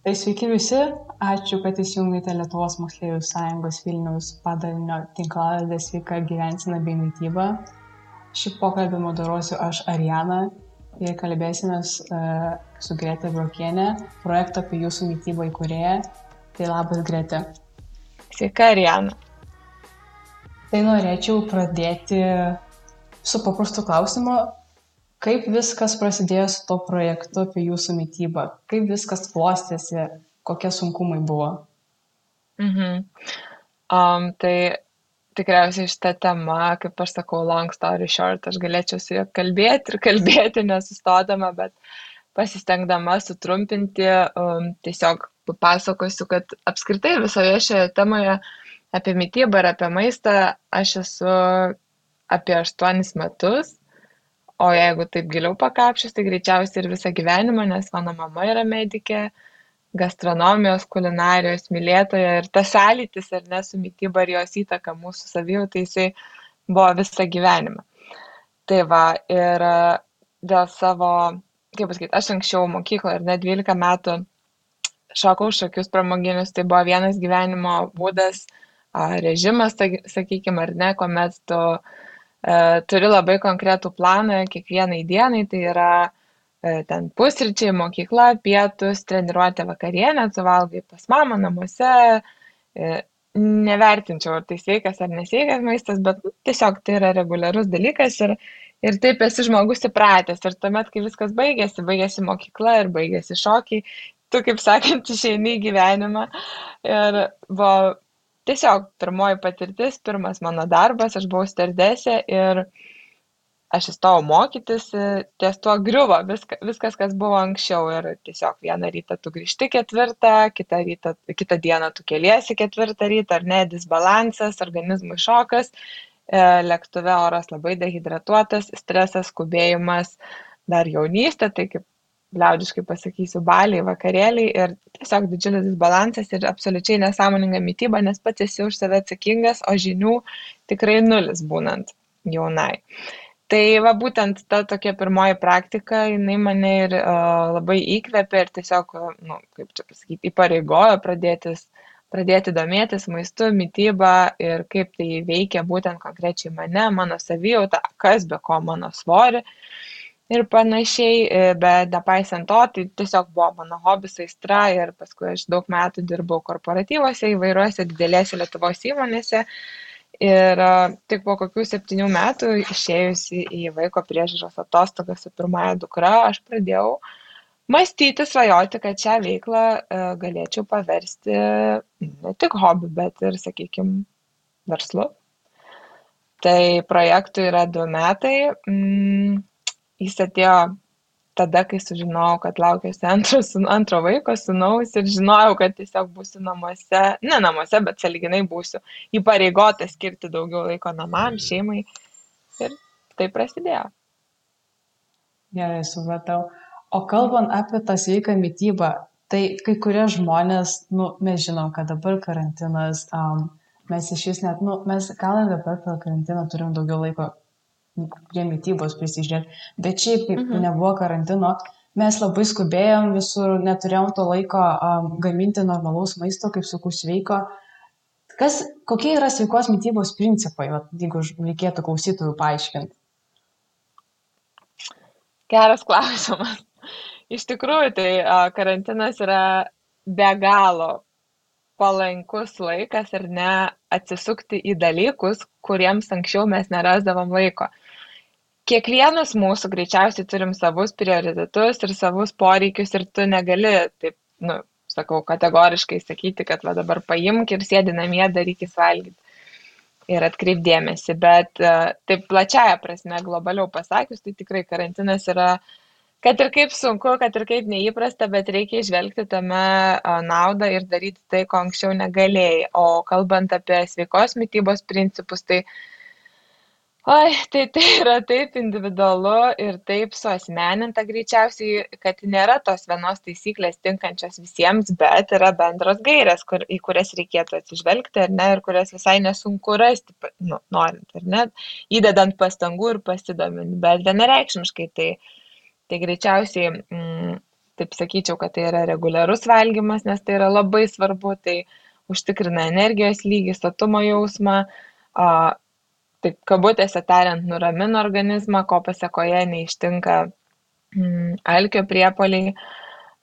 Tai sveiki visi, ačiū, kad įsijungėte Lietuvos moksleivių sąjungos Vilniaus padalinio tinklalaidė sveika gyvensina bei mytyba. Šį pokalbį moderuosiu aš Ariana ir kalbėsime uh, su Grete Brokienė, projekto apie jūsų mytybą įkūrėją. Tai labas Grete. Sveika Ariana. Tai norėčiau pradėti su paprastu klausimu, kaip viskas prasidėjo su to projektu apie jūsų mytybą? Kaip viskas klostėsi? Kokie sunkumai buvo? Mhm. Um, tai tikriausiai šitą temą, kaip aš sakau, long story short, aš galėčiau su juo kalbėti ir kalbėti nesustodama, bet pasistengdama sutrumpinti, um, tiesiog papasakosiu, kad apskritai visoje šioje temoje apie mytybą ir apie maistą aš esu apie aštuonis metus o jeigu taip giliau pakapsčius tai greičiausiai ir visą gyvenimą nes mano mama yra medikė gastronomijos kulinarijos mylėtoja ir tas sąlytis ar ne su mityba ir jos įtaka mūsų savijautai jisai buvo visą gyvenimą. Tai va ir e, dėl savo kaip pasakyt aš anksčiau mokykloje ar ne dvylika metų šokau šokius pramoginius tai buvo vienas gyvenimo būdas režimas sakykim ar ne kuomet tu E, turi labai konkretų planą kiekvienai dienai, tai yra e, ten pusryčiai, mokykla, pietus, treniruotė vakarienė, tu valgai pas mamą namuose, e, nevertinčiau, ar tai sveikas ar nesveikas maistas, bet nu, tiesiog tai yra reguliarus dalykas ir, ir taip esi žmogus įpratęs. Ir tuomet, kai viskas baigėsi, baigėsi mokykla ir baigėsi šokiai, tu, kaip sakant, išeini į gyvenimą. Ir buvo tiesiog pirmoji patirtis, pirmas mano darbas, aš buvau stardesė ir aš įstojau mokytis, ties tuo griuvo viskas, viskas, kas buvo anksčiau. Ir tiesiog vieną rytą tu grįžti ketvirtą, kitą, rytą, kitą dieną tu keliesi ketvirtą rytą, ar ne, disbalansas, organizmui šokas, e, lėktuve oras labai dehidratuotas, stresas, skubėjimas, dar jaunystė, tai kaip liaudiškai pasakysiu, baliai, vakarėliai ir tiesiog didžiulis disbalansas ir absoliučiai nesąmoninga mytyba, nes pats esi už save atsakingas, o žinių tikrai nulis būnant jaunai. Tai va būtent ta tokia pirmoji praktika, jinai mane ir uh, labai įkvėpė ir tiesiog, nu, kaip čia pasakyti, įpareigojo pradėtis, pradėti domėtis maistu, mytyba ir kaip tai veikia būtent konkrečiai mane, mano savijautą, kas be ko mano svorį. Uh, ir panašiai, e, bet nepaisant to, tai tiesiog buvo mano hobis aistra ir paskui aš daug metų dirbau korporatyvose įvairiuose didelėse Lietuvos įmonėse. Ir e, tik po kokių septynių metų išėjusi į vaiko priežiūros atostogas su pirmąja dukra, aš pradėjau mąstyti, svajoti, kad šią veiklą e, galėčiau paversti ne tik hobiu, bet ir, sakykime, verslu. Tai projektui yra du metai. Mm, jis atėjo tada, kai sužinojau, kad laukiuosi antro, antro vaiko, sunaus ir žinojau, kad tiesiog būsiu namuose, ne namuose, bet saliginai būsiu įpareigota skirti daugiau laiko namam, šeimai. Ir tai prasidėjo. Gerai, supratau. O kalbant apie tą sveiką mytybą, tai kai kurie žmonės, nu, mes žinom, kad dabar karantinas, um, mes iš vis net, nu, mes gal ir dabar per karantiną turim daugiau laiko prie mytybos prisižiūrėti. Bet šiaip, kaip mhm. nebuvo karantino, mes labai skubėjom visur, neturėjom to laiko um, gaminti normalaus maisto, kaip sakau, sveiko. Kas, kokie yra sveikos mytybos principai, va, jeigu reikėtų klausytojų paaiškinti? Geras klausimas. Iš tikrųjų, tai karantinas yra be galo palankus laikas ar ne atsisukti į dalykus, kuriems anksčiau mes nerasdavom laiko kiekvienas mūsų greičiausiai turim savus prioritetus ir savus poreikius ir tu negali taip, nu, sakau, kategoriškai sakyti, kad va dabar paimk ir sėdi namie, darykis valgyti ir atkreipdėmėsi. Bet e, taip plačiaja prasme, globaliau pasakius, tai tikrai karantinas yra, kad ir kaip sunku, kad ir kaip neįprasta, bet reikia išvelgti tame naudą ir daryti tai, ko anksčiau negalėjai. O kalbant apie sveikos mytybos principus, tai uh, oi tai tai yra taip individualu ir taip suasmeninta greičiausiai kad nėra tos vienos taisyklės tinkančios visiems bet yra bendros gairės kur į kurias reikėtų atsižvelgti ar ne ir kurias visai nesunku rasti nu norint ar ne įdedant pastangų ir pasidomint bet vienareikšmiškai tai tai greičiausiai mm, taip sakyčiau, kad tai yra reguliarus valgymas, nes tai yra labai svarbu, tai užtikrina energijos lygį, statumo jausmą, a, taip kabutėse tariant, nuramina organizmą, ko pasiekoje neištinka mm, alkio priepoliai.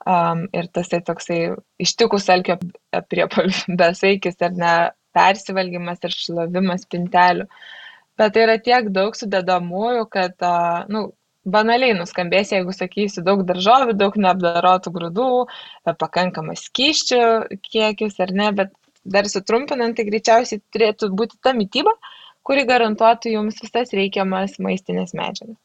Um, ir tas tai toksai ištikus alkio priepolių besaikis ar ne persivalgymas ir šlavimas pintelių. Bet tai yra tiek daug sudedamųjų, kad, uh, nu, banaliai nuskambės, jeigu sakysiu daug daržovių, daug neapdarotų grūdų, e, pakankamas skyščių kiekis ar ne, bet dar sutrumpinant, tai greičiausiai turėtų būti ta mytyba, kuri garantuotų jums visas reikiamas maistinės medžiagas.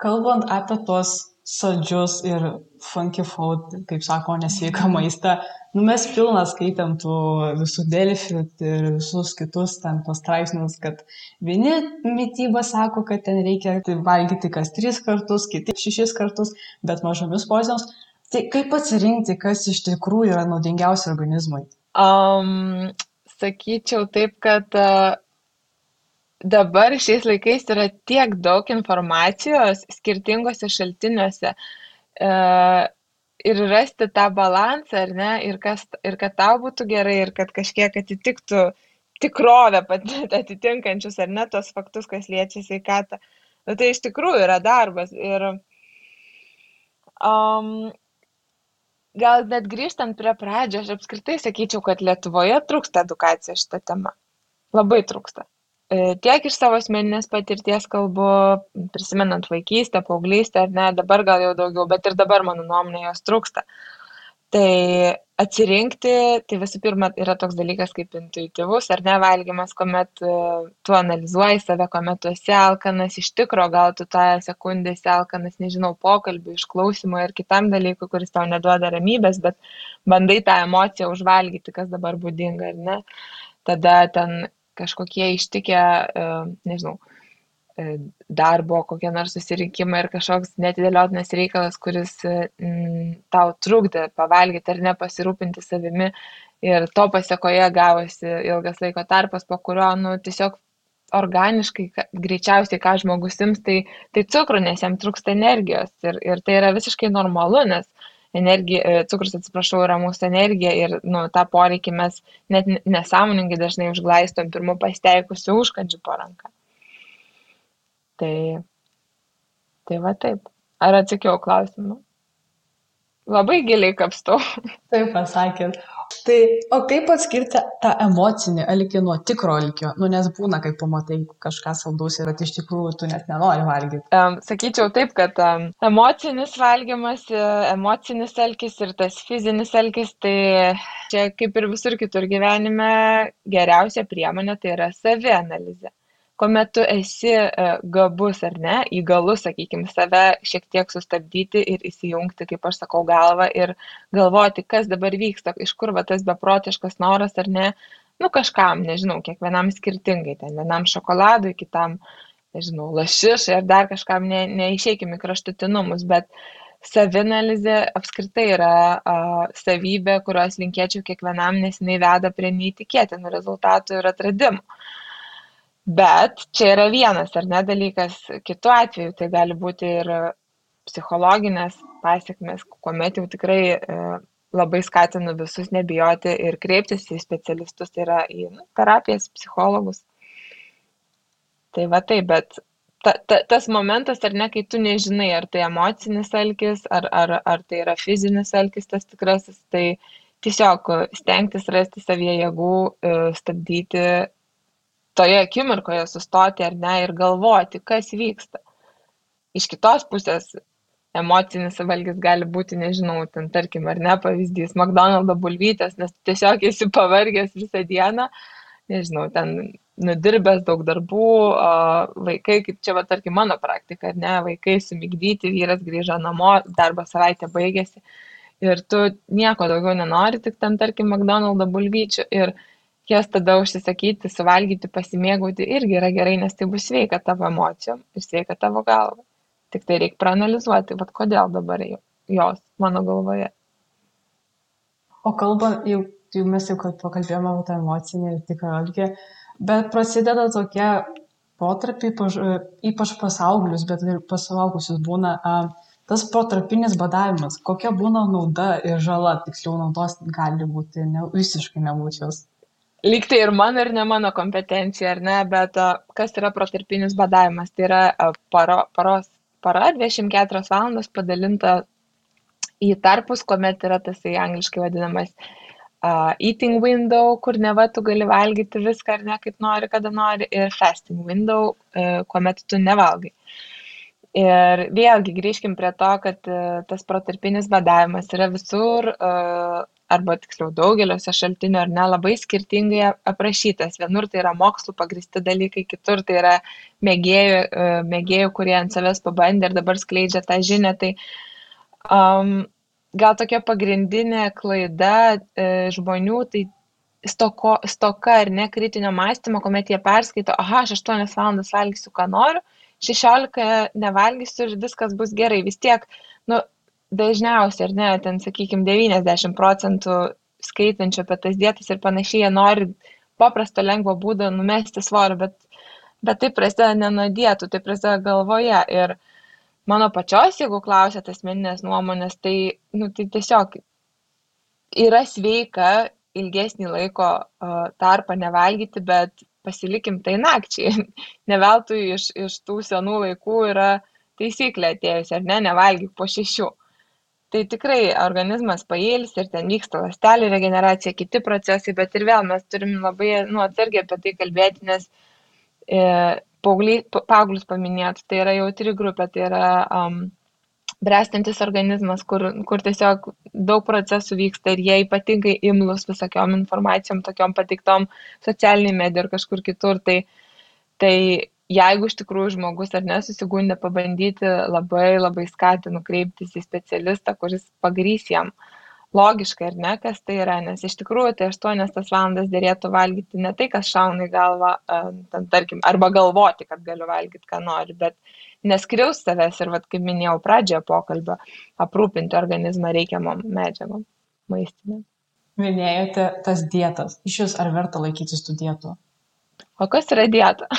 Kalbant apie tos saldžius ir funky food, kaip sako, nesveiką maistą, nu, mes pilna skaitėm tų visų Delfių ir visus kitus ten tos straipsnius, kad vieni mytyba sako, kad ten reikia tai valgyti kas tris kartus, kiti šešis kartus, bet mažomis porcijomis. Tai kaip atsirinkti, kas iš tikrųjų yra naudingiausia organizmui? Um, sakyčiau taip, kad dabar šiais laikais yra tiek daug informacijos skirtingose šaltiniuose. Uh, ir rasti tą balansą, ar ne, ir, kas, ir kad tau būtų gerai, ir kad kažkiek atitiktų tikrovę atitinkančius, ar ne, tos faktus, kas liečia sveikatą. Nu, tai iš tikrųjų yra darbas. Ir um, gal net grįžtant prie pradžio, aš apskritai sakyčiau, kad Lietuvoje trūksta edukacija šitą temą. Labai trūksta. E, tiek iš savo asmeninės patirties kalbu, prisimenant vaikystę, paauglystę, ar ne, dabar gal jau daugiau, bet ir dabar, mano nuomonė, jos trūksta. Tai atsirinkti, tai visų pirma, yra toks dalykas kaip intuityvus ar ne valgymas, kuomet uh, tu analizuoji save, kuomet tu esi alkanas, iš tikro gal tu tą sekundę esi alkanas, nežinau, pokalbį, išklausimą ir kitam dalykui, kuris tau neduoda ramybės, bet bandai tą emociją užvalgyti, kas dabar būdinga, ar ne. Tada ten kažkokie ištikę, e, nežinau, e, darbo, kokie nors susirinkimai ir kažkoks netidėliotinas reikalas, kuris mm, tau trukdė pavalgyti ar nepasirūpinti savimi ir to pasiekoje gavosi ilgas laiko tarpas, po kurio, nu, tiesiog organiškai, greičiausiai, ką žmogus ims, tai, tai cukrų, nes jam trūksta energijos ir, ir tai yra visiškai normalu, nes energija, e, cukrus, atsiprašau, yra mūsų energija ir nu, tą poreikį mes net nesąmoningai dažnai užglaistom pirmu pasteikusiu užkandžiu po ranką. Tai, tai va taip. Ar atsakiau klausimą? Labai giliai kapstau. Taip pasakėt. Tai o kaip atskirti tą emocinį alkį nuo tikro alkio? Nu, nes būna, kai pamatai kažką saldaus ir iš tikrųjų tu net nenori valgyti. Um, sakyčiau taip, kad um, emocinis valgymas, e, emocinis alkis ir tas fizinis alkis, tai čia kaip ir visur kitur gyvenime geriausia priemonė tai yra savianalizė kuomet tu esi e, gabus ar ne, įgalus, sakykime, save šiek tiek sustabdyti ir įsijungti, kaip aš sakau, galvą ir galvoti, kas dabar vyksta, iš kur va tas beprotiškas noras ar ne, nu kažkam, nežinau, kiekvienam skirtingai, ten vienam šokoladui, kitam, nežinau, lašišai ar dar kažkam, ne, neišeikime kraštutinumus, bet savinalizė apskritai yra a, savybė, kurios linkėčiau kiekvienam, nes jinai veda prie neįtikėtinų rezultatų ir atradimų bet čia yra vienas ar ne dalykas kitu atveju tai gali būti ir psichologinės pasekmės kuomet jau tikrai e, labai skatinu visus nebijoti ir kreiptis į specialistus, tai yra į nu, terapijas, psichologus. Tai va taip, bet ta, ta, tas momentas, ar ne, kai tu nežinai, ar tai emocinis alkis, ar, ar, ar tai yra fizinis alkis tas tikrasis, tai tiesiog stengtis rasti savyje jėgų, e, stabdyti toje akimirkoje sustoti ar ne ir galvoti, kas vyksta. Iš kitos pusės emocinis valgys gali būti, nežinau, ten tarkim, ar ne pavyzdys, McDonald's bulvytės, nes tiesiog esi pavargęs visą dieną, nežinau, ten nudirbęs daug darbų, vaikai, kaip čia, va, tarkim, mano praktika, ar ne, vaikai sumigdyti, vyras grįžo namo, darbo savaitė baigėsi ir tu nieko daugiau nenori, tik ten, tarkim, McDonald's bulvyčių ir jas tada užsisakyti, suvalgyti, pasimėgauti irgi yra gerai, nes tai bus sveika tavo emocijom ir sveika tavo galva. Tik tai reikia praanalizuoti, vad kodėl dabar jos mano galvoje. O kalbant, jau, jau mes jau pakalbėjome apie tą emocinį ir tikrą algį, bet prasideda tokie potrapiai, ypač pas auglius, bet ir pas augusius būna, tas protarpinis badavimas, kokia būna nauda ir žala, tiksliau naudos gali būti ne, visiškai nebūčios. Lyg tai ir mano, ir ne mano kompetencija, ar ne, bet kas yra protarpinis badavimas? Tai yra paro, paros para 24 valandos padalinta į tarpus, kuomet yra tas angliškai vadinamas uh, eating window, kur ne va tu gali valgyti viską ar ne kaip nori, kada nori, ir fasting window, uh, kuomet tu nevalgai. Ir vėlgi grįžkim prie to, kad uh, tas protarpinis badavimas yra visur, uh, arba tiksliau daugeliuose šaltinių ar ne, labai skirtingai aprašytas. Vienur tai yra mokslo pagristi dalykai, kitur tai yra mėgėjų, uh, mėgėjų kurie ant savęs pabandė ir dabar skleidžia tą žinią. Tai um, gal tokia pagrindinė klaida e, žmonių, tai stoko, stoka ar ne kritinio mąstymo, kuomet jie perskaito, aha, aš 8 valandas valgysiu, ką noriu, 16 nevalgysiu ir viskas bus gerai. Vis tiek, nu, dažniausiai, ar ne, ten, sakykime, 90 procentų skaitančių apie tas dietas ir panašiai, jie nori paprasto lengvo būdo numesti svorį, bet, bet tai prasideda ne nuo dietų, tai prasideda galvoje. Ir mano pačios, jeigu klausėt asmeninės nuomonės, tai, nu, tai tiesiog yra sveika ilgesnį laiko tarpą nevalgyti, bet pasilikim tai nakčiai. Neveltui iš, iš tų senų laikų yra taisyklė atėjusi, ar ne, nevalgyk po šešių. Tai tikrai organizmas pails ir ten vyksta ląstelė regeneracija, kiti procesai, bet ir vėl mes turim labai nu, atsargiai apie tai kalbėti, nes e, paauglius paminėt, tai yra jautri grupė, tai yra um, brestantis organizmas, kur, kur tiesiog daug procesų vyksta ir jie ypatingai imlus visokiom informacijom, tokiom patiktom socialiniai medijai ir kažkur kitur. Tai, tai jeigu iš tikrųjų žmogus ar nesusigundė pabandyti, labai labai skatinu kreiptis į specialistą, kuris pagrys jam. Logiškai ar ne, kas tai yra, nes iš tikrųjų tai 8 tas valandas dėrėtų valgyti ne tai, kas šauna į galvą, ten, tarkim, arba galvoti, kad galiu valgyti, ką nori, bet neskriaus savęs ir, vat, kaip minėjau pradžioje pokalbio, aprūpinti organizmą reikiamom medžiagom maistinėm. Minėjote tas dietas. Iš jūs ar verta laikytis tų dietų? O kas yra dieta?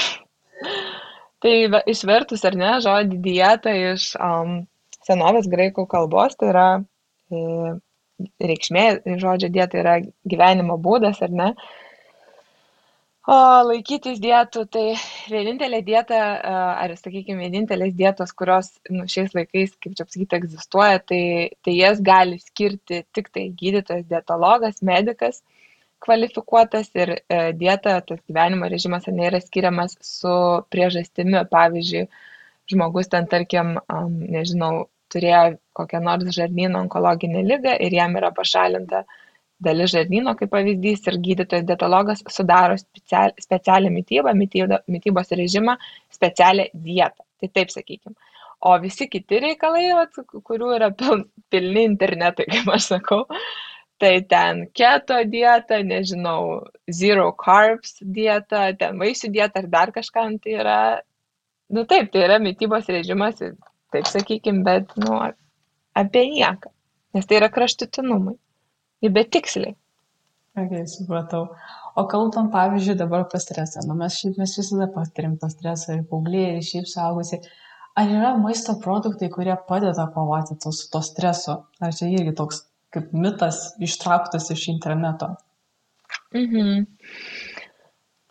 Tai išvertus ar ne žodį dieta iš um, senovės graikų kalbos, tai yra e, reikšmė žodžio dieta yra gyvenimo būdas, ar ne? O laikytis dietų, tai vienintelė dieta, ar sakykime, vienintelės dietos, kurios nu, šiais laikais, kaip čia pasakyti, egzistuoja, tai, tai jas gali skirti tik tai gydytojas, dietologas, medikas kvalifikuotas ir e, dieta, tas gyvenimo režimas nėra skiriamas su priežastimi. Pavyzdžiui, žmogus ten, tarkim, nežinau, turėjo kokią nors žarnyno onkologinę ligą ir jam yra pašalinta dalis žarnyno kaip pavyzdys ir gydytojas dietologas sudaro special, specialią mytybą, mytybos režimą, specialią dietą. Tai taip sakykime. O visi kiti reikalai, kurių yra pil, pilni internetai, kaip aš sakau, tai ten keto dieta, nežinau, zero carbs dieta, ten vaisių dieta ar dar kažkam tai yra, nu taip, tai yra mytybos režimas, taip sakykim, bet, nu, apie nieką, nes tai yra kraštutinumai ir betiksliai. Okay, supratau. O kalbant, pavyzdžiui, dabar apie stresą, nu, mes, šiaip, mes visada patirim tą stresą ir paaugliai, ir šiaip suaugusiai. Ar yra maisto produktai, kurie padeda kovoti to, su to stresu? Ar čia irgi toks kaip mitas ištrauktas iš interneto? Mhm.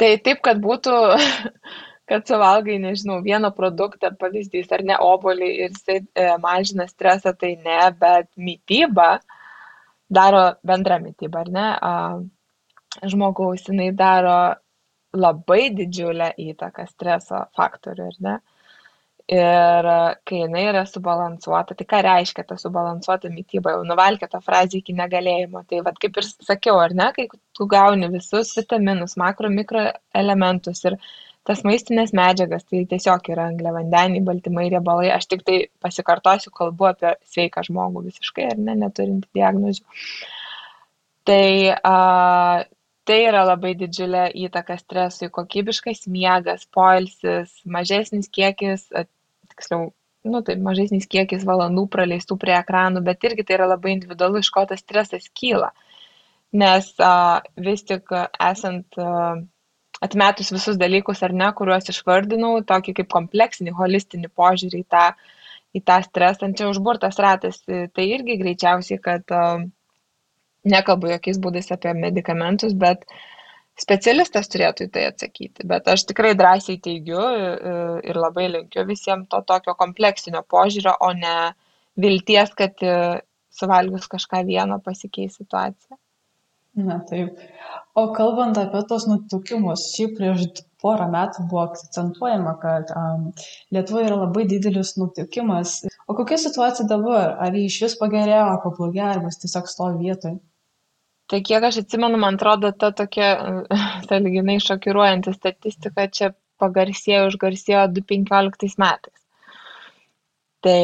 Tai taip, kad būtų kad suvalgai, nežinau, vieną produktą, pavyzdys, ar ne obolį ir jisai e, mažina stresą, tai ne, bet mytyba daro bendrą mytybą, ar ne, žmogaus, jinai daro labai didžiulę įtaką streso faktorių, ar ne. Ir kai jinai yra subalansuota, tai ką reiškia ta subalansuota mytyba, jau nuvalkė tą frazę iki negalėjimo. Tai vad kaip ir sakiau, ar ne, kai tu gauni visus vitaminus, makro, mikro elementus ir tas maistines medžiagas, tai tiesiog yra angliavandeniai, baltymai, riebalai. Aš tik tai pasikartosiu, kalbu apie sveiką žmogų visiškai, ar ne, neturinti diagnozių. Tai, a, tai yra labai didžiulė įtaka stresui, kokybiškas miegas, poilsis, mažesnis kiekis, tiksliau, nu taip, mažesnis kiekis valandų praleistų prie ekranų, bet irgi tai yra labai individualu, iš ko tas stresas kyla. Nes a, vis tik esant a, atmetus visus dalykus ar ne, kuriuos išvardinau, tokį kaip kompleksinį, holistinį požiūrį į tą į tą stresą, čia užburtas ratas, tai irgi greičiausiai, kad nekalbu jokiais būdais apie medikamentus, bet specialistas turėtų į tai atsakyti. Bet aš tikrai drąsiai teigiu ir labai linkiu visiems to tokio kompleksinio požiūrio, o ne vilties, kad suvalgius kažką vieno pasikeis situacija. Na taip. O kalbant apie tos nutukimus, šiaip prieš porą metų buvo akcentuojama, kad um, Lietuvoje yra labai didelis nutukimas. O kokia situacija dabar? Ar jį iš vis pagerėjo, pablogėjo, ar vis tiesiog stovi vietoje? Tai kiek aš atsimenu, man atrodo, ta tokia, saliginai šokiruojanti statistika čia pagarsėjo, užgarsėjo 2015 metais. Tai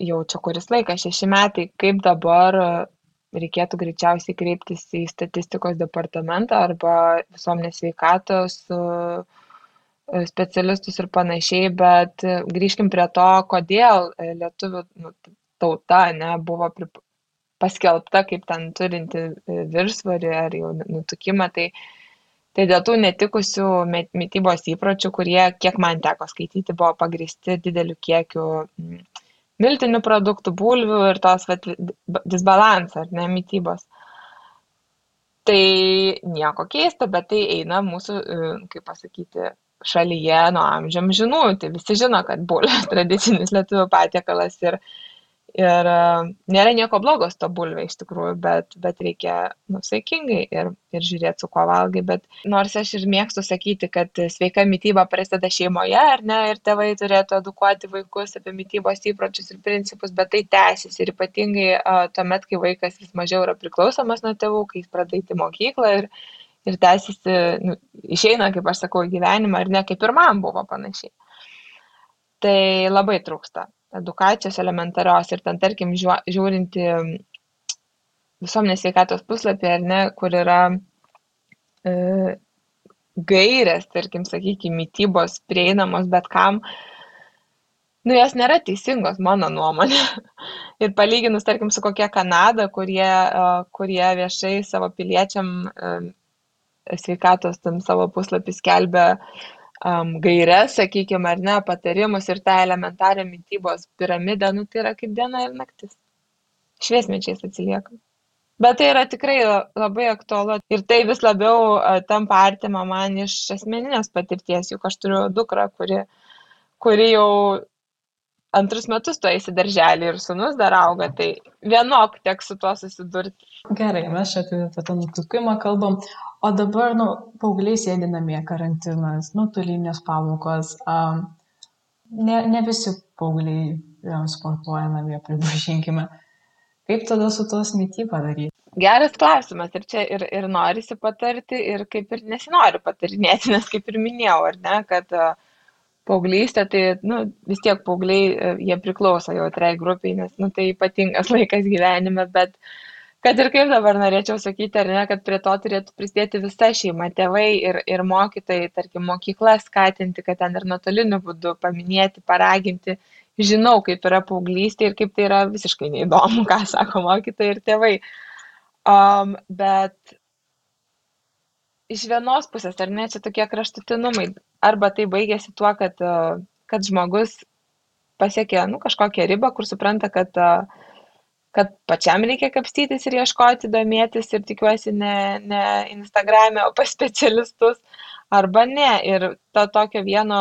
jau čia kuris laikas, šeši metai, kaip dabar reikėtų greičiausiai kreiptis į statistikos departamentą arba visuomenės sveikatos e, specialistus ir panašiai, bet grįžkim prie to, kodėl lietuvių nu, tauta ne, buvo paskelbta kaip ten turinti viršsvarį ar jau nutukimą. Tai, tai dėl tų netikusių mytybos įpročių, kurie, kiek man teko skaityti, buvo pagristi dideliu kiekiu miltinių produktų, bulvių ir tos vat, disbalansą, ar ne, mytybos. Tai nieko keista, bet tai eina mūsų, e, kaip pasakyti, šalyje nuo amžiam žinųjų. Tai visi žino, kad bulvės tradicinis lietuvių patiekalas ir Ir e, nėra nieko blogo su to bulvė iš tikrųjų, bet, bet reikia nusaikingai ir, ir žiūrėti, su kuo valgai. Bet nors aš ir mėgstu sakyti, kad sveika mytyba prasideda šeimoje, ar ne, ir tėvai turėtų edukuoti vaikus apie mytybos įpročius ir principus, bet tai tęsis ir ypatingai uh, tuomet, kai vaikas vis mažiau yra priklausomas nuo tėvų, kai jis pradeda į mokyklą ir, ir tęsiasi, nu, išeina, kaip aš sakau, gyvenimą, ar ne, kaip ir man buvo panašiai. Tai labai trūksta edukacijos elementarios ir ten, tarkim, žiūrinti visuomenės sveikatos puslapį, ar ne, kur yra e, gairės, tarkim, sakykime, mytybos prieinamos bet kam, nu, jos nėra teisingos, mano nuomonė. ir palyginus, tarkim, su kokia Kanada, kurie, e, kurie viešai savo piliečiam e, sveikatos tam savo puslapį skelbia um, gairias, sakykime, ar ne, patarimus ir tą elementarią mytybos piramidę, nu tai yra kaip diena ir naktis. Šviesmečiais atsiliekam. Bet tai yra tikrai labai aktualu ir tai vis labiau tampa artima man iš asmeninės patirties, juk aš turiu dukrą, kuri, kuri jau antrus metus tu eisi darželį ir sunus dar auga, tai vienok teks su tuo susidurti. Gerai, mes čia apie tą nutukimą kalbam, o dabar nu paaugliai sėdi namie karantinas nuotolinės pamokos a, ne, ne visi paaugliai sportuoja namie, pripažinkime. Kaip tada su tos mytyba daryti? Geras klausimas ir čia ir, ir norisi patarti ir kaip ir nesinori patarinėti, nes kaip ir minėjau, ar ne, kad uh, paauglystė, tai nu, vis tiek paaugliai, uh, jie priklauso jau antrai grupiai, nes nu, tai ypatingas laikas gyvenime, bet kad ir kaip dabar norėčiau sakyti, ar ne, kad prie to turėtų prisidėti visa šeima, tėvai ir, ir mokytojai, tarkim, mokykla skatinti, kad ten ir nuotoliniu būdu paminėti, paraginti. Žinau, kaip yra paauglystė ir kaip tai yra visiškai neįdomu, ką sako mokytojai ir tėvai. Um, bet iš vienos pusės, ar ne, čia tokie kraštutinumai. Arba tai baigėsi tuo, kad, kad žmogus pasiekė nu, kažkokią ribą, kur supranta, kad uh, kad pačiam reikia kapstytis ir ieškoti, domėtis ir tikiuosi ne, ne Instagram'e, o pas specialistus arba ne. Ir to tokio vieno,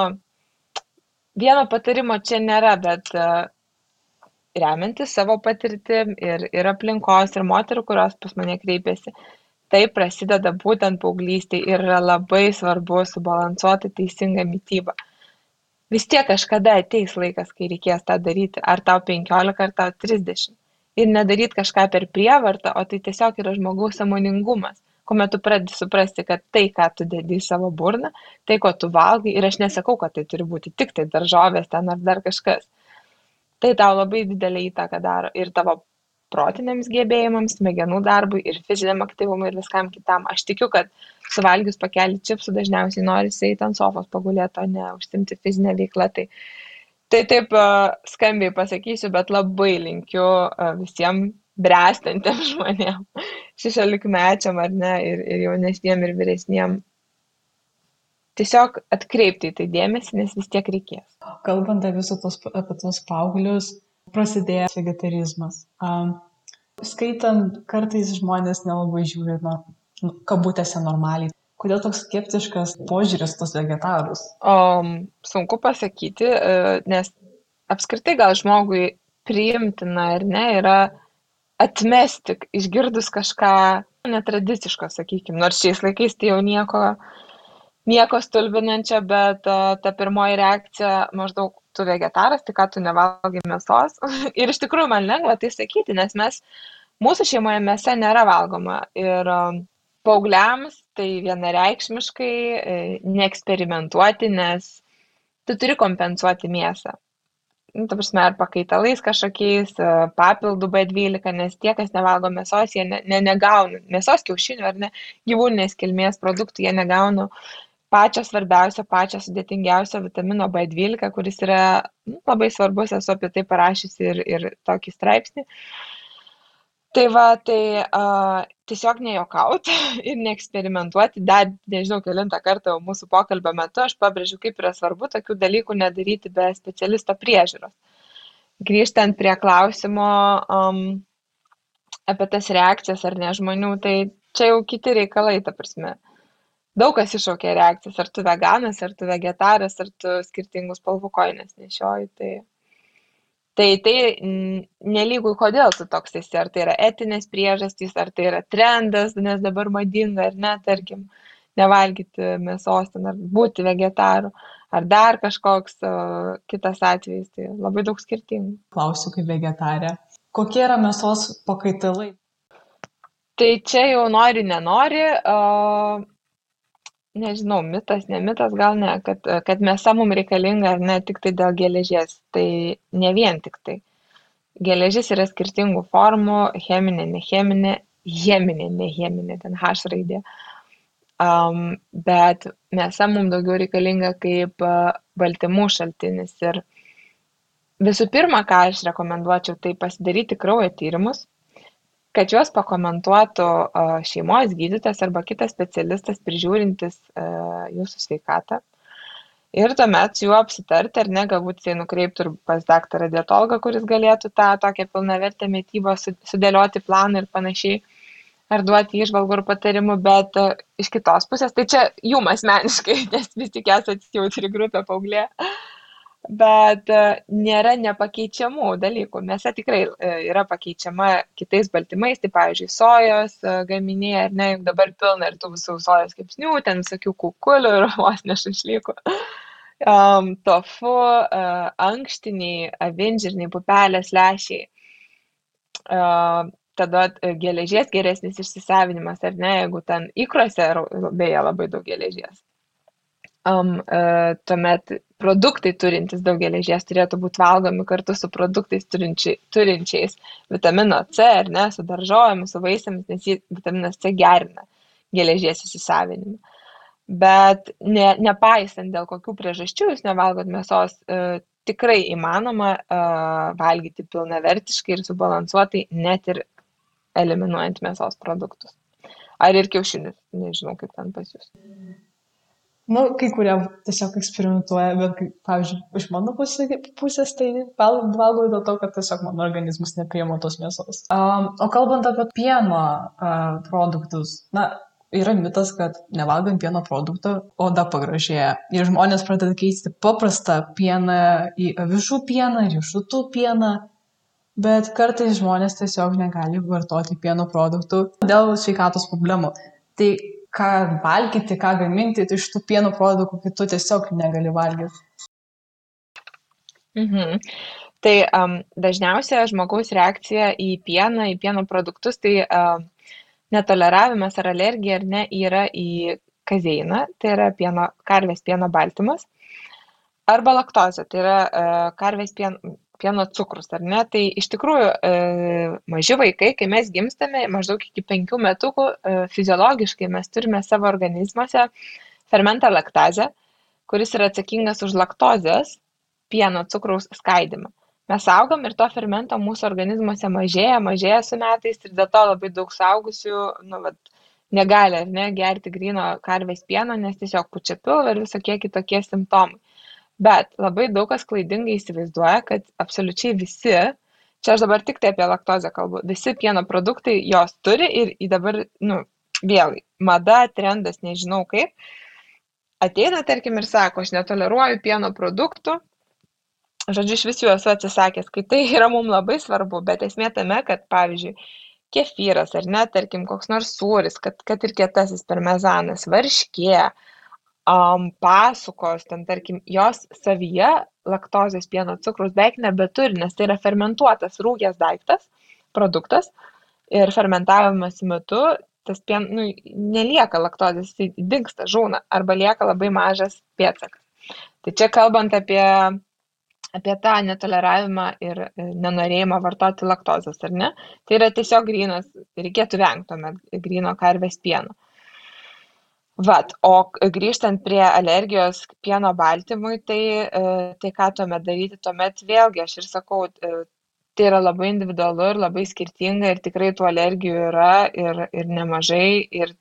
vieno patarimo čia nėra, bet uh, remiantis savo patirtim ir, ir aplinkos, ir moterų, kurios pas mane kreipiasi. Tai prasideda būtent paauglystėje ir yra labai svarbu subalansuoti teisingą mytybą. Vis tiek kažkada ateis laikas, kai reikės tą daryti, ar tau 15, ar tau 30 ir nedaryt kažką per prievartą, o tai tiesiog yra žmogaus samoningumas, kuomet tu pradedi suprasti, kad tai, ką tu dedi į savo burną, tai, ko tu valgai, ir aš nesakau, kad tai turi būti tik tai daržovės ten ar dar kažkas, tai tau labai didelį įtaką daro ir tavo protiniams gebėjimams, smegenų darbui ir fiziniam aktyvumui ir viskam kitam. Aš tikiu, kad suvalgius pakelį čipsų dažniausiai norisi eiti ant sofos pagulėti, o ne užsimti fizinę veiklą. Tai tai taip skambiai pasakysiu, bet labai linkiu visiems bręstantiem žmonėm, šešiolikmečiam ar ne, ir, ir jaunesniem, ir vyresniem tiesiog atkreipti į tai dėmesį, nes vis tiek reikės. Kalbant apie visus tos, apie tos paauglius, prasidėjo vegetarizmas. Um, skaitant, kartais žmonės nelabai žiūri, nu, kabutėse normaliai. Kodėl toks skeptiškas požiūris tos vegetarus? Um, sunku pasakyti, e, nes apskritai gal žmogui priimtina ar ne yra atmesti, išgirdus kažką netradiciško, sakykime, nors šiais laikais tai jau nieko, nieko stulbinančio, bet uh, ta pirmoji reakcija maždaug tu vegetaras, tai ką tu nevalgai mėsos. ir iš tikrųjų man lengva tai sakyti, nes mes, mūsų šeimoje mėsa nėra valgoma. Ir um, paaugliams tai vienareikšmiškai e, neeksperimentuoti, nes tu turi kompensuoti mėsą. Nu, ta prasme, ar pakaitalais kažkokiais, e, papildų B12, nes tie, kas nevalgo mėsos, jie ne, ne, negauna, mėsos kiaušinių ar ne, gyvūninės kilmės produktų, jie negauna pačio svarbiausio, pačio sudėtingiausio vitamino B12, kuris yra nu, labai svarbus, esu apie tai parašysi ir, ir tokį straipsnį. Uh, tai va tai a tiesiog nejuokaut ir neeksperimentuoti. Dar nežinau kelintą kartą mūsų pokalbio metu aš pabrėžiu kaip yra svarbu tokių dalykų nedaryti be specialisto priežiūros. Grįžtant prie klausimo um, apie tas reakcijas ar ne žmonių tai čia jau kiti reikalai ta prasme daug kas iššaukia reakcijas ar tu veganas ar tu vegetaras ar tu skirtingų spalvų kojines nešioji tai tai tai nelygu kodėl tu toks esi ar tai yra etinės priežastys ar tai yra trendas nes dabar madinga ar ne tarkim nevalgyti mėsos ten ar būti vegetaru ar dar kažkoks o, kitas atvejis tai labai daug skirtingų. Klausiu kaip vegetarė. Kokie yra mėsos pakaitalai? Tai čia jau nori nenori nežinau mitas ne mitas gal ne kad kad mėsa mum reikalinga ar ne tiktai dėl geležies. Tai ne vien tiktai geležis yra skirtingų formų cheminė necheminė cheminė ne cheminė ten h raidė. Um, bet mėsa mum daugiau reikalinga kaip baltymų šaltinis. Ir visų pirma ką aš rekomenduočiau tai pasidaryti kraujo tyrimus kad juos pakomentuotų šeimos gydytojas arba kitas specialistas prižiūrintis jūsų sveikatą. Ir tuomet su juo apsitarti, ar ne, galbūt jisai nukreiptų ir pas daktarą dietologą, kuris galėtų tą tokią pilnavertę mytybą sudėlioti planą ir panašiai, ar duoti išvalgų ir patarimų, bet iš kitos pusės, tai čia jum asmeniškai, nes vis tik esate jautri grupė paauglė. Uh, bet e, nėra nepakeičiamų dalykų. Mėsa tikrai e, yra pakeičiama kitais baltymais, tai pavyzdžiui, sojos e, gaminiai, ar ne, juk dabar pilna ir tų visų sojos kepsnių, ten visokių kukulių ir vos nešašlykų. Um, tofu, uh, ankštiniai, avinžirniai, pupelės, lešiai. Uh, tada geležies geresnis išsisavinimas, ar ne, jeigu ten įkrose, beje, labai daug geležies um, uh, tuomet produktai turintys daug geležies turėtų būti valgomi kartu su produktais turinči, turinčiais vitamino C, ar ne, su daržovėmis, su vaisiamis, nes jį, vitaminas C gerina geležies įsisavinimą. Bet ne, nepaisant dėl kokių priežasčių jūs nevalgot mėsos, uh, tikrai įmanoma uh, valgyti pilnavertiškai ir subalansuotai, net ir eliminuojant mėsos produktus. Ar ir kiaušinius, nežinau kaip ten pas jūs. Nu, kai kurie tiesiog eksperimentuoja, bet, kaip, pavyzdžiui, iš mano pusės tai valgau dėl to, kad tiesiog mano organizmas nepriema tos mėsos. Um, o kalbant apie pieno uh, produktus, na, yra mitas, kad nevalgant pieno produktų oda pagražėja. Ir žmonės pradeda keisti paprastą pieną į avižų pieną, riešutų pieną. Bet kartais žmonės tiesiog negali vartoti pieno produktų dėl sveikatos problemų. Tai ką valgyti, ką gaminti, tai iš tų pieno produktų kitų tiesiog negali valgyti. Mhm. Tai um, dažniausia žmogaus reakcija į pieną, į pieno produktus, tai uh, netoleravimas ar alergija ar ne yra į kazeiną, tai yra pieno, karvės pieno baltymas, arba laktozė, tai yra uh, karvės pieno, pieno cukrus, ar ne? Tai iš tikrųjų e, maži vaikai, kai mes gimstame, maždaug iki penkių metukų, e, fiziologiškai mes turime savo organizmuose fermentą laktazę, kuris yra atsakingas už laktozės pieno cukraus skaidimą. Mes augam ir to fermento mūsų organizmuose mažėja, mažėja su metais ir dėl to labai daug saugusių, nu, vat, negali ar ne gerti grino karvės pieno, nes tiesiog pučia pilvą ir visokie kitokie simptomai. Bet labai daug kas klaidingai įsivaizduoja, kad absoliučiai visi, čia aš dabar tik tai apie laktozę kalbu, visi pieno produktai jos turi ir į dabar, nu, vėl, mada, trendas, nežinau kaip, ateina, tarkim, ir sako, aš netoleruoju pieno produktų, žodžiu, iš visų esu atsisakęs, kai tai yra mums labai svarbu, bet esmė tame, kad, pavyzdžiui, kefyras ar ne, tarkim, koks nors sūris, kad, kad ir kietasis parmezanas, varškė, um, pasukos, ten tarkim, jos savyje laktozės pieno cukrus beveik nebeturi, nes tai yra fermentuotas rūgės daiktas, produktas ir fermentavimas metu tas pien, nu, nelieka laktozės, jis dinksta, žūna arba lieka labai mažas pėtsakas. Tai čia kalbant apie apie tą netoleravimą ir e, nenorėjimą vartoti laktozės, ar ne? Tai yra tiesiog grynas, reikėtų vengti tuomet gryno karvės pieno. Vat, o grįžtant prie alergijos pieno baltymui, tai, e, tai ką tuomet daryti, tuomet vėlgi aš ir sakau, e, tai yra labai individualu ir labai skirtinga ir tikrai tų alergijų yra ir, ir nemažai ir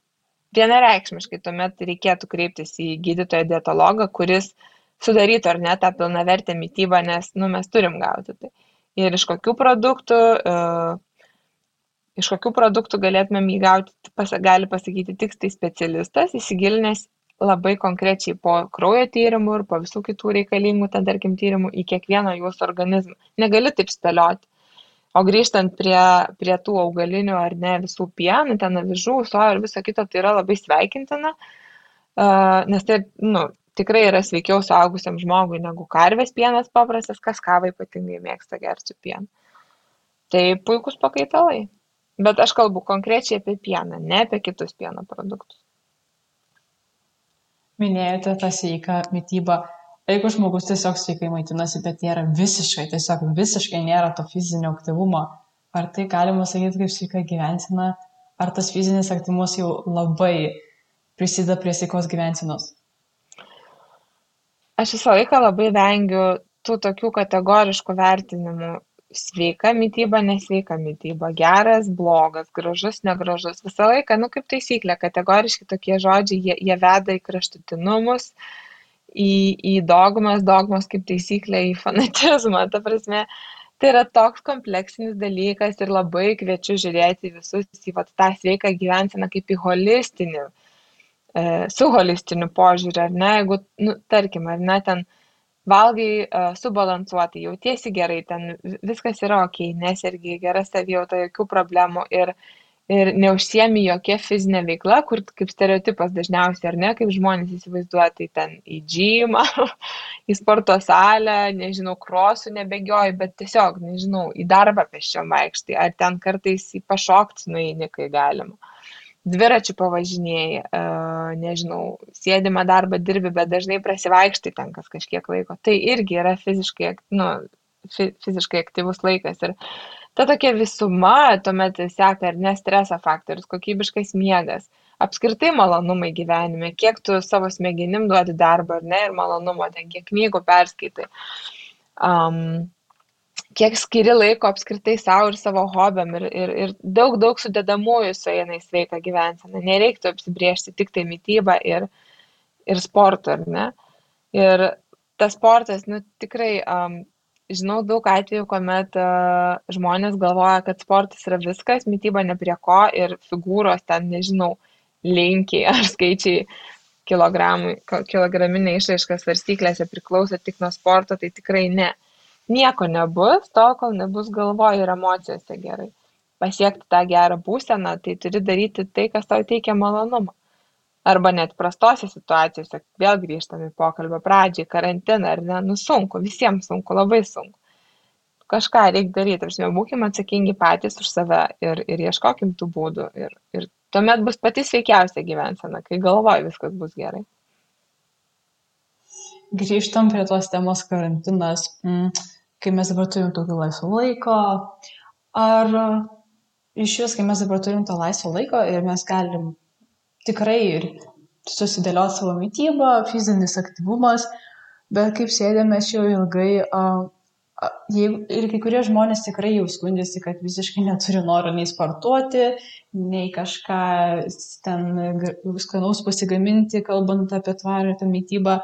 vienareikšmiškai tuomet reikėtų kreiptis į gydytoją dietologą, kuris sudarytų ar ne tą pilnavertę mytybą, nes nu, mes turim gauti tai. Ir iš kokių produktų, uh, iš kokių produktų galėtumėm jį gauti, pas, gali pasakyti tik tai specialistas, įsigilinęs labai konkrečiai po kraujo tyrimų ir po visų kitų reikalingų, ten tarkim, tyrimų į kiekvieną jūsų organizmą. Negali taip spėlioti. O grįžtant prie, prie tų augalinių ar ne visų pienų, ten avižų, sojo ir viso kito, tai yra labai sveikintina, nes tai, nu, tikrai yra sveikiau suaugusiam žmogui negu karvės pienas paprastas, kas kavą ypatingai mėgsta gerti pieną. Tai puikus pakaitalai. Bet aš kalbu konkrečiai apie pieną, ne apie kitus pieno produktus. Minėjote tą sveiką mytybą. Jeigu žmogus tiesiog sveikai maitinasi, bet nėra visiškai, tiesiog visiškai nėra to fizinio aktyvumo, ar tai galima sakyti kaip sveika gyvensina, ar tas fizinis aktyvumas jau labai prisideda prie sveikos gyvensinos? aš visą laiką labai vengiu tų tokių kategoriškų vertinimų sveika mityba nesveika mityba. Geras blogas gražus negražus. Visą laiką nu kaip taisyklė kategoriški tokie žodžiai jie, jie veda į kraštutinumus į, į dogmas dogmos kaip taisyklė į fanatizmą. Ta prasme tai yra toks kompleksinis dalykas ir labai kviečiu žiūrėti visus į vat, tą sveiką gyvenseną kaip į holistinį E, su holistiniu požiūriu, ar ne, jeigu, nu, tarkim, ar ne, ten valgai uh, subalansuotai, jautiesi gerai, ten viskas yra ok, nesergi, gera savijauta, jokių problemų ir, ir neužsiemi jokia fizinė veikla, kur kaip stereotipas dažniausiai, ar ne, kaip žmonės įsivaizduoja, tai ten į džymą, į sporto salę, nežinau, krosų nebegioji, bet tiesiog, nežinau, į darbą peščiom vaikštai, ar ten kartais į pašokti nueini, kai galima dviračiu pavažinėji, nežinau, sėdimą darbą dirbi, bet dažnai prasivaikštai ten kas kažkiek laiko. Tai irgi yra fiziškai, nu, fiziškai aktyvus laikas. Ir ta tokia visuma tuomet seka ir nestreso faktorius, kokybiškas miegas, apskritai malonumai gyvenime, kiek tu savo smegenim duodi darbą ar ne ir malonumo, ten kiek knygų perskaitai. Um, kiek skiri laiko apskritai sau ir savo hobiam ir, ir, ir daug, daug sudedamųjų sueina į sveiką gyvenseną. Nereiktų apsibriežti tik tai mytybą ir, ir sportą, ar ne? Ir tas sportas, nu tikrai, um, žinau daug atvejų, kuomet uh, žmonės galvoja, kad sportas yra viskas, mytyba ne prie ko ir figūros ten, nežinau, linkiai ar skaičiai kilograminė išraiška svarstyklėse priklauso tik nuo sporto, tai tikrai ne. Uh, nieko nebus tol kol nebus galvoj ir emocijose gerai. Pasiekti tą gerą būseną tai turi daryti tai kas tau teikia malonumą. Arba net prastose situacijose vėl grįžtam į pokalbio pradžią karantiną ar ne? Nu sunku visiems sunku labai sunku. Kažką reik daryt ta prasme būkim atsakingi patys už save ir ir ieškokim tų būdų ir ir tuomet bus pati sveikiausia gyvensena kai galvoj viskas bus gerai. Grįžtam prie tos temos karantinas. Mm kai mes dabar turim daugiau laisvo laiko, ar iš vis, kai mes dabar turim tą laisvo laiko ir mes galim tikrai ir susidėlioti savo mytybą, fizinis aktyvumas, bet kaip sėdėme čia jau ilgai, jeigu, ir kai kurie žmonės tikrai jau skundžiasi, kad visiškai neturi noro nei sportuoti, nei kažką ten skanaus pasigaminti, kalbant apie tvarę mytybą.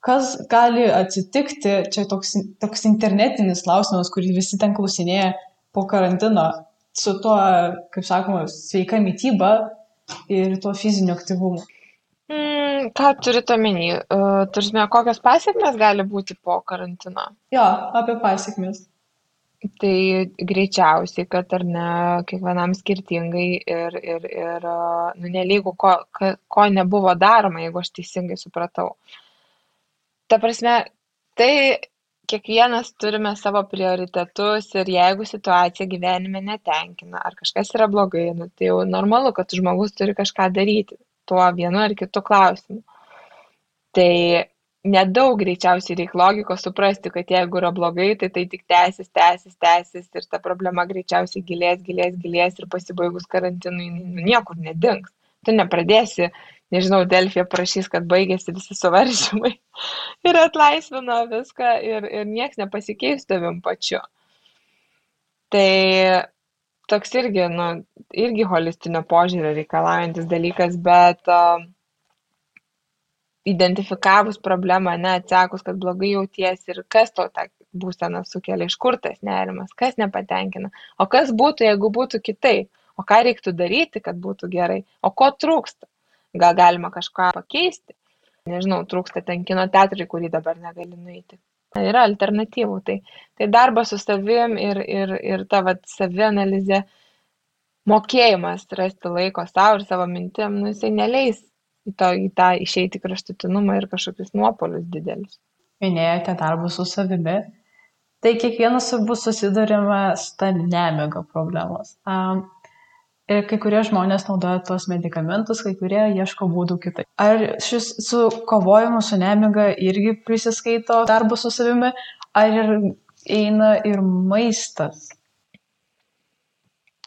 Kas gali atsitikti, čia toks, toks internetinis klausimas, kurį visi ten klausinėja po karantino, su tuo, kaip sakoma, sveika mytyba ir tuo fiziniu aktyvumu. Mm, ką turite omeny? Uh, Turime, kokios pasiekmes gali būti po karantino? Jo, apie pasiekmes. Tai greičiausiai, kad ar ne, kiekvienam skirtingai ir, ir, ir nu, nelygų, ko, ko nebuvo daroma, jeigu aš teisingai supratau. Ta prasme, tai kiekvienas turime savo prioritetus ir jeigu situacija gyvenime netenkina, ar kažkas yra blogai, nu, tai jau normalu, kad žmogus turi kažką daryti tuo vienu ar kitu klausimu. Tai nedaug greičiausiai reikia logikos suprasti, kad jeigu yra blogai, tai tai tik tęsis, tęsis, tęsis ir ta problema greičiausiai gilės, gilės, gilės ir pasibaigus karantinui nu, niekur nedings. Tu nepradėsi, nežinau, Delfija prašys, kad baigėsi visi suvaržymai ir atlaisvino viską ir, ir nieks nepasikeis tavim pačiu. Tai toks irgi, nu, irgi holistinio požiūrio reikalaujantis dalykas, bet uh, identifikavus problemą, ne, atsekus, kad blogai jauties ir kas tau tą būseną sukelia, iš kur tas nerimas, kas nepatenkina, o kas būtų, jeigu būtų kitaip, o ką reiktų daryti, kad būtų gerai, o ko trūksta, gal galima kažką pakeisti, nežinau, trūksta ten kino teatrai, kurį dabar negali nueiti, yra alternatyvų. Tai, tai darbas su savim ir, ir, ir ta vat, savianalizė, mokėjimas rasti laiko savo ir savo mintim, nu, jisai neleis į, to, į tą išeiti kraštutinumą ir kažkokius nuopolius didelius. Minėjote darbus su savimi. Tai kiekvienas bus susidurime su ta nemiga problemos. Um, ir kai kurie žmonės naudoja tuos medikamentus, kai kurie ieško būdų kitaip. Ar šis su kovojimu su nemiga irgi prisiskaito darbo su savimi, ar ir eina ir maistas?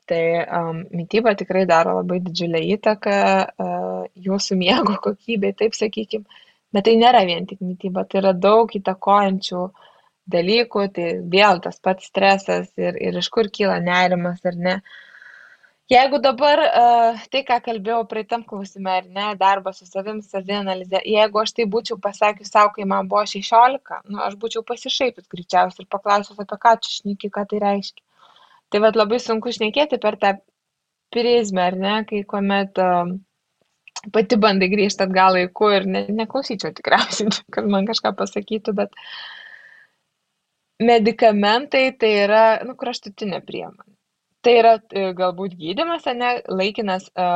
Tai um, mytyba tikrai daro labai didžiulę įtaką uh, jūsų miego kokybei, taip sakykim. Bet tai nėra vien tik mytyba, tai yra daug įtakojančių dalykų, tai vėl tas pats stresas ir, ir iš kur kyla nerimas ar ne. Uh, Jeigu dabar uh, tai, ką kalbėjau praeitam klausime, ar ne, darbas su savim, savianalizė, jeigu aš tai būčiau pasakius savo, kai man buvo 16, nu, aš būčiau pasišaipęs greičiausiai ir paklausęs, apie ką čia šneki, ką tai reiškia. Tai vad labai sunku šnekėti per tą prizmę, ar ne, kai kuomet uh, pati bandai grįžti atgal laiku ir ne, neklausyčiau tikriausiai, kad man kažką pasakytų, bet medikamentai tai yra nu, kraštutinė priemonė tai yra e, galbūt gydymas ane laikinas e,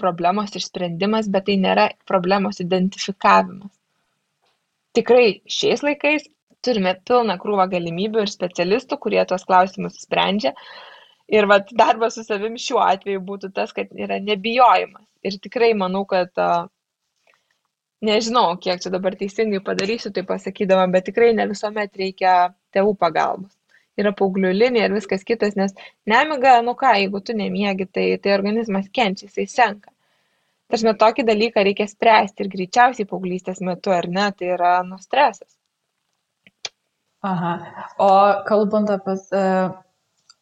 problemos išsprendimas, bet tai nėra problemos identifikavimas. Tikrai šiais laikais turime pilną krūvą galimybių ir specialistų, kurie tuos klausimus sprendžia. Ir vat, darbas su savim šiuo atveju būtų tas, kad yra nebijojimas. Ir tikrai manau, kad a, nežinau, kiek čia dabar teisingai padarysiu tai pasakydama, bet tikrai ne visuomet reikia tėvų pagalbos yra paauglių linija ir viskas kitas, nes nemiga, nu ką, jeigu tu nemiegi, tai, tai organizmas kenčia, jisai senka. Tarsi tokį dalyką reikia spręsti ir greičiausiai paauglystės metu, ar ne, tai yra nu stresas. Aha, o kalbant apie, e,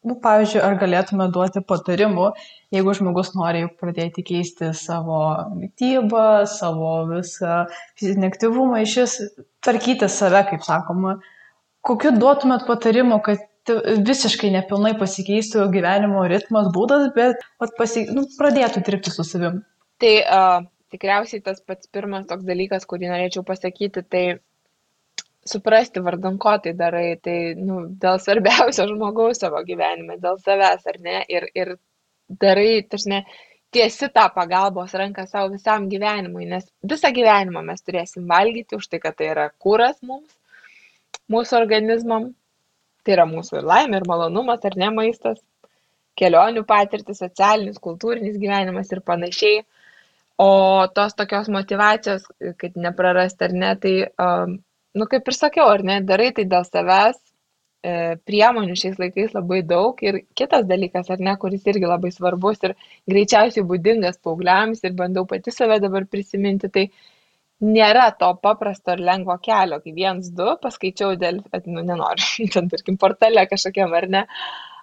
nu, pavyzdžiui, ar galėtume duoti patarimų, jeigu žmogus nori pradėti keisti savo mytybą, savo visą fizinį aktyvumą, iš vis tvarkyti save, kaip sakoma, kokių duotumėt patarimų, kad visiškai nepilnai pasikeistų gyvenimo ritmas, būdas, bet pasi, nu, pradėtų dirbti su savim? Tai uh, tikriausiai tas pats pirmas toks dalykas, kurį norėčiau pasakyti, tai suprasti vardan ko tai darai, tai nu, dėl svarbiausio žmogaus savo gyvenime, dėl savęs ar ne, ir, ir darai, tašne, tiesi tą pagalbos ranką savo visam gyvenimui, nes visą gyvenimą mes turėsim valgyti už tai, kad tai yra kūras mums, mūsų organizmam. Tai yra mūsų ir laimė, ir malonumas, ar ne maistas, kelionių patirtis, socialinis, kultūrinis gyvenimas ir panašiai. O tos tokios motivacijos, kad neprarasti ar ne, tai, um, nu kaip ir sakiau, ar ne, darai tai dėl savęs, e, priemonių šiais laikais labai daug ir kitas dalykas, ar ne, kuris irgi labai svarbus ir greičiausiai būdingas paaugliams ir bandau pati save dabar prisiminti, tai nėra to paprasto ir lengvo kelio, kai viens, du, paskaičiau dėl, nu, nenoriu, ten, tarkim, portale kažkokiam ar ne,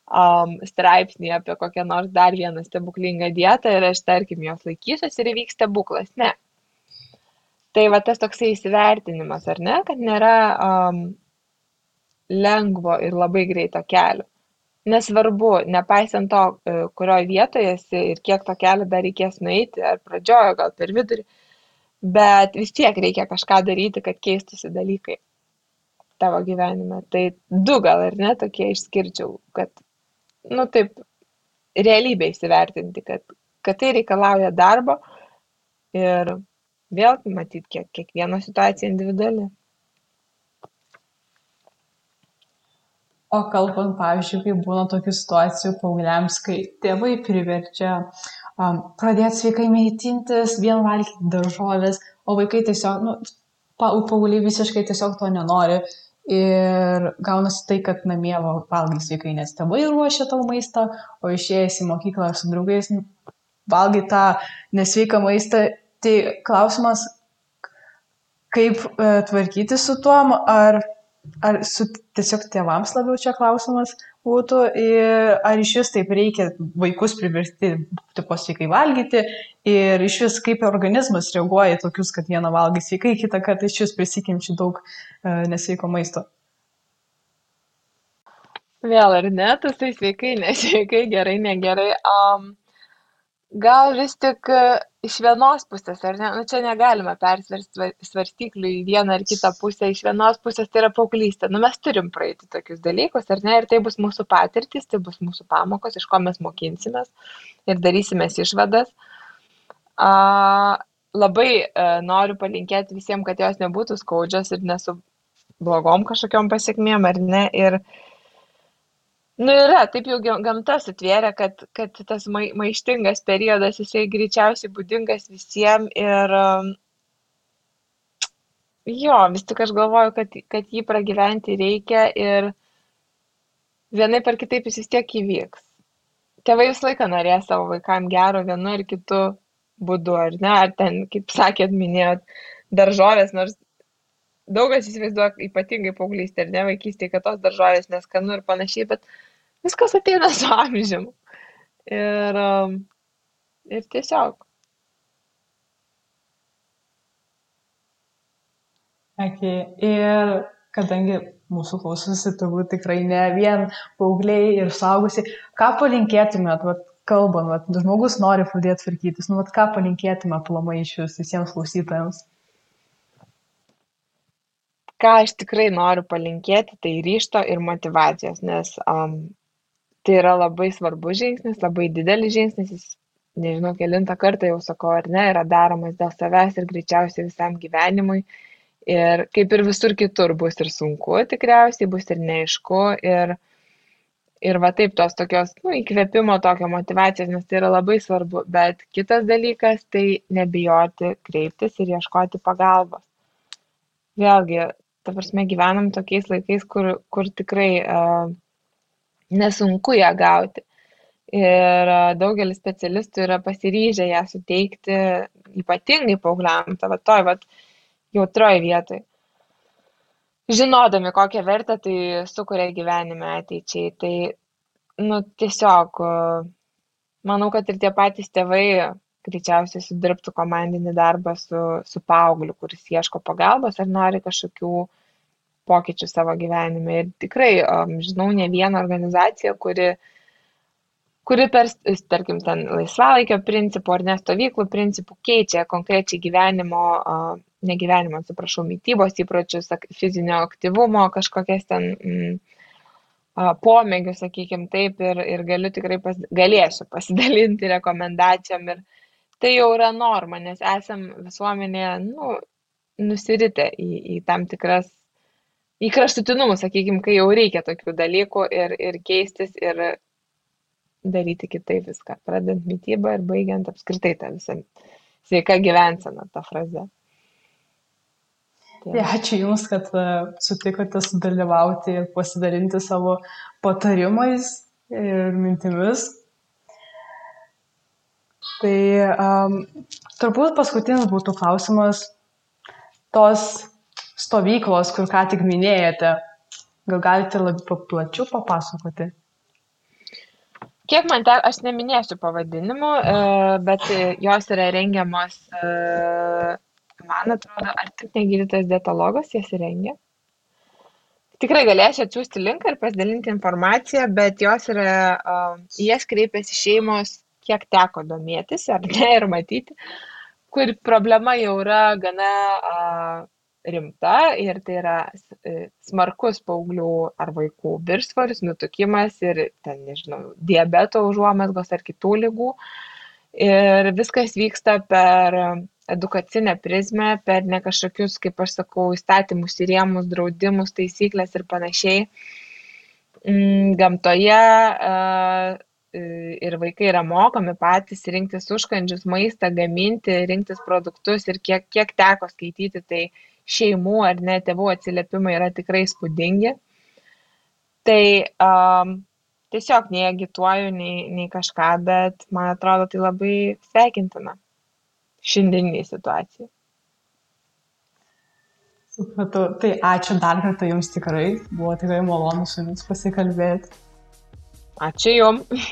um, straipsnį apie kokią nors dar vieną stebuklingą dietą ir aš, tarkim, jos laikysiuosi ir įvyks stebuklas. Ne. Tai va tas toksai įsivertinimas, ar ne, kad nėra um, lengvo ir labai greito kelio. Nesvarbu, nepaisant to, e, kurioje vietoje esi ir kiek to kelio dar reikės nueiti, ar pradžiojo, gal per vidurį, bet vis tiek reikia kažką daryti, kad keistųsi dalykai tavo gyvenime. Tai du gal ir ne tokie išskirčiau, kad, nu taip, realybę įsivertinti, kad, kad tai reikalauja darbo ir vėl matyti, kiek kiekviena situacija individuali. O kalbant, pavyzdžiui, kai būna tokių situacijų paaugliams, kai tėvai priverčia pradėti sveikai maitintis, vien valgyti daržovės, o vaikai tiesiog, nu, paaugliai visiškai tiesiog to nenori. Ir gaunasi tai, kad namie valgai sveikai, nes tėvai ruošia tau maistą, o išėjęs į mokyklą su draugais nu, valgai tą nesveiką maistą. Tai klausimas, kaip e, tvarkyti su tuo, ar ar su tiesiog tėvams labiau čia klausimas būtų, ar iš vis taip reikia vaikus priversti tipo sveikai valgyti ir iš vis kaip organizmas reaguoja į tokius, kad vieną valgai sveikai, kitą kartą iš vis prisikimči daug uh, nesveiko maisto. Vėl ar ne, tas tai sveikai, nesveikai, gerai, negerai. Um, gal vis tik e, iš vienos pusės, ar ne, nu, čia negalime persversti svarstyklių į vieną ar kitą pusę, iš vienos pusės tai yra paauglystė, nu, mes turim praeiti tokius dalykus, ar ne, ir tai bus mūsų patirtis, tai bus mūsų pamokos, iš ko mes mokinsimės ir darysimės išvadas. A, labai a, e, noriu palinkėti visiems, kad jos nebūtų skaudžios ir nesu blogom kažkokiam pasiekmėm, ar ne, ir nu yra taip jau gamta sutvėrė kad kad tas mai maištingas periodas jisai greičiausiai būdingas visiem ir um, jo vis tik aš galvoju kad kad jį pragyventi reikia ir vienaip ar kitaip jis vis tiek įvyks. Tėvai visą laiką norės savo vaikam gero vienu ar kitu būdu ar ne? Ar ten kaip sakėt minėjot daržovės nors daug kas įsivaizduoja ypatingai paauglystėj ar ne vaikystėj kad tos daržovės neskanu ir panašiai bet viskas ateina su amžium. Ir, um, ir tiesiog. Okay. Ir kadangi mūsų klausosi turbūt tikrai ne vien paaugliai ir saugusi, ką palinkėtumėt, vat, kalbant, vat, žmogus nori pradėti tvarkytis, nu, vat, ką palinkėtumėt plamai iš jūs visiems klausytojams? Ką aš tikrai noriu palinkėti, tai ryšto ir motivacijos, nes um, tai yra labai svarbus žingsnis, labai didelis žingsnis, jis nežinau, kelintą kartą jau sakau, ar ne, yra daromas dėl savęs ir greičiausiai visam gyvenimui. Ir kaip ir visur kitur bus ir sunku, tikriausiai bus ir neaišku. Ir, ir va taip tos tokios, nu, įkvėpimo, tokio motivacijos, nes tai yra labai svarbu. Bet kitas dalykas - tai nebijoti kreiptis ir ieškoti pagalbos. Vėlgi, ta prasme, gyvenam tokiais laikais, kur, kur tikrai uh, nesunku ją gauti. Ir daugelis specialistų yra pasiryžę ją suteikti ypatingai paaugliam, ta va toj, va, jautroj vietoj. Žinodami, kokią vertę tai sukuria gyvenime ateičiai. Tai, nu, tiesiog, manau, kad ir tie patys tėvai greičiausiai sudirbtų komandinį darbą su, su paaugliu, kuris ieško pagalbos ar nori kažkokių pokyčių savo gyvenime. Ir tikrai um, žinau ne vieną organizaciją, kuri, kuri per, tarkim, ten laisvalaikio principų ar nestovyklų principų keičia konkrečiai gyvenimo, uh, negyvenimo, atsiprašau, mytybos įpročius, fizinio aktyvumo, kažkokias ten mm, pomėgių, sakykime taip, ir, ir galiu tikrai pas, galėsiu pasidalinti rekomendacijom. Ir tai jau yra norma, nes esam visuomenėje, nu, nusiritę į, į tam tikras į kraštutinumus, sakykime, kai jau reikia tokių dalykų ir, ir keistis ir daryti kitaip viską, pradedant mytybą ir baigiant apskritai tą visą sveiką gyvenseną, tą frazę. Tai. Ačiū Jums, kad e, sutikote sudalyvauti ir pasidalinti savo patarimais ir mintimis. Tai um, turbūt paskutinis būtų klausimas, tos stovyklos, kur ką tik minėjote, gal galite labiau plačiau papasakoti? Kiek man te, aš neminėsiu pavadinimų, e, bet jos yra rengiamos, e, man atrodo, ar tik negydytas dietologas jas rengia. Tikrai galėsiu atsiųsti linką ir pasidalinti informaciją, bet jos yra, jas kreipiasi šeimos, kiek teko domėtis ar ne ir matyti, kur problema jau yra gana rimta ir tai yra e, smarkus paauglių ar vaikų viršsvoris, nutukimas ir ten, nežinau, diabeto užuomasgos ar kitų lygų. Ir viskas vyksta per edukacinę prizmę, per ne kažkokius, kaip aš sakau, įstatymus įrėmus, draudimus, taisyklės ir panašiai. Mm, gamtoje ir vaikai yra mokomi patys rinktis užkandžius, maistą, gaminti, rinktis produktus ir kiek, kiek teko skaityti, tai šeimų ar ne tėvų atsiliepimai yra tikrai spūdingi. Tai um, tiesiog nei agituoju, nei, nei kažką, bet man atrodo tai labai sveikintina šiandieniniai situacijai. Supratau. Tai ačiū dar kartą Jums tikrai. Buvo tikrai malonu su Jumis pasikalbėti. Ačiū Jums.